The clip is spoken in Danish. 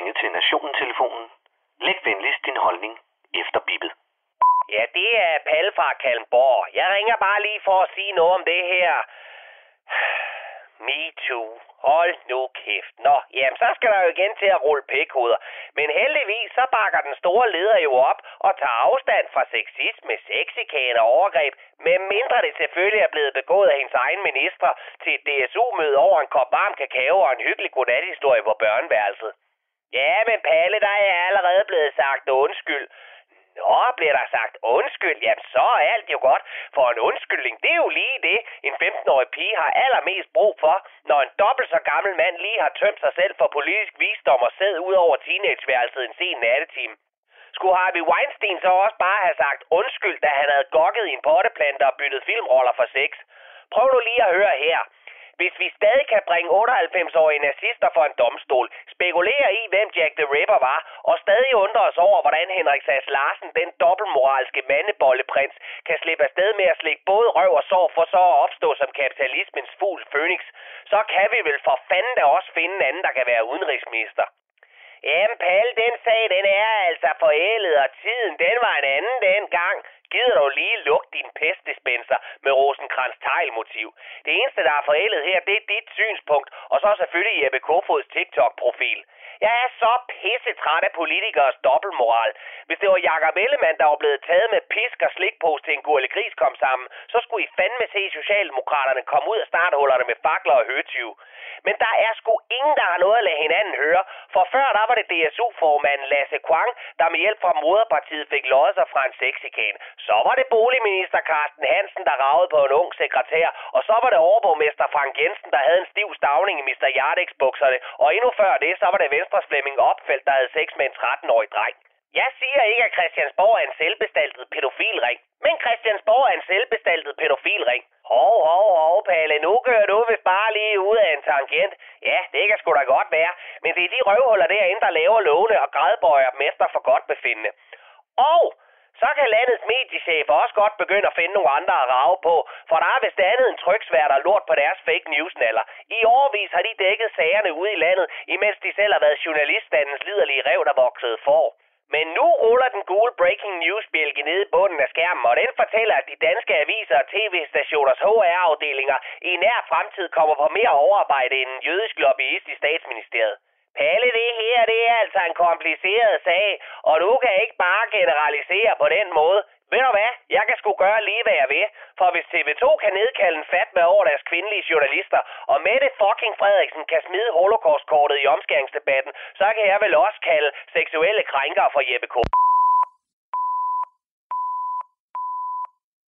ringet til Nationen-telefonen. Læg venligst din holdning efter bippet. Ja, det er Palle fra Kalmborg. Jeg ringer bare lige for at sige noget om det her. Me too. Hold nu kæft. Nå, jamen så skal der jo igen til at rulle pikhoveder. Men heldigvis så bakker den store leder jo op og tager afstand fra sexisme, sexikane og overgreb, med mindre det selvfølgelig er blevet begået af hendes egen minister til et DSU-møde over en kop varm kakao og en hyggelig godnathistorie på børneværelset. Ja, men Palle, der er allerede blevet sagt undskyld. Nå, bliver der sagt undskyld, jamen så er alt jo godt. For en undskyldning, det er jo lige det, en 15-årig pige har allermest brug for, når en dobbelt så gammel mand lige har tømt sig selv for politisk visdom og sæd ud over teenageværelset en sen nattetime. Skulle Harvey Weinstein så også bare have sagt undskyld, da han havde gokket i en potteplante og byttet filmroller for sex? Prøv nu lige at høre her. Hvis vi stadig kan bringe 98-årige nazister for en domstol, spekulere i, hvem Jack the Ripper var, og stadig undre os over, hvordan Henrik Sass Larsen, den dobbeltmoralske mandebolleprins, kan slippe afsted med at slikke både røv og sår for så at opstå som kapitalismens fugl Phoenix, så kan vi vel for fanden da også finde en anden, der kan være udenrigsminister. Jamen, Palle, den sag, den er altså forældet, og tiden, den var en anden dengang. Gider du lige lukke din pis? Med rosenkrantz motiv Det eneste, der er forældet her, det er dit synspunkt, og så selvfølgelig Jeppe Kofods TikTok-profil. Jeg er så pisse træt af politikers dobbeltmoral. Hvis det var Jakob Ellemann, der var blevet taget med pisk og slikpose til en gurle gris kom sammen, så skulle I fandme se Socialdemokraterne komme ud af starthullerne med fakler og høtyv. Men der er sgu ingen, der har noget at lade hinanden høre. For før der var det DSU-formanden Lasse Kwang, der med hjælp fra moderpartiet fik løjet sig fra en sexikan. Så var det boligminister Carsten Hansen, der ragede på en ung sekretær. Og så var det overborgmester Frank Jensen, der havde en stiv stavning i Mr. Jardex bukserne. Og endnu før det, så var det Kasper Flemming Opfeldt, der havde sex med en 13-årig dreng. Jeg siger ikke, at Christiansborg er en selvbestaltet pædofilring. Men Christiansborg er en selvbestaltet pædofilring. Hov, hov, hov, Palle, nu kører du vist bare lige ud af en tangent. Ja, det kan sgu da godt være, men det er de røvhuller derinde, der laver lovene og grædbøjer dem efter for godt befindende. Og så kan landets mediechefer også godt begynde at finde nogle andre at rave på, for der er vist andet end tryksværd og lort på deres fake news -naller. I årvis har de dækket sagerne ude i landet, imens de selv har været journaliststandens liderlige rev, der voksede for. Men nu ruller den gule breaking news bjælke nede i bunden af skærmen, og den fortæller, at de danske aviser og tv-stationers HR-afdelinger i nær fremtid kommer på mere overarbejde end en jødisk lobbyist i statsministeriet. Palle, det er altså en kompliceret sag, og du kan ikke bare generalisere på den måde. Ved du hvad? Jeg kan sgu gøre lige, hvad jeg vil. For hvis TV2 kan nedkalde en fat med over deres kvindelige journalister, og Mette fucking Frederiksen kan smide holocaustkortet i omskæringsdebatten, så kan jeg vel også kalde seksuelle krænkere for Jeppe K.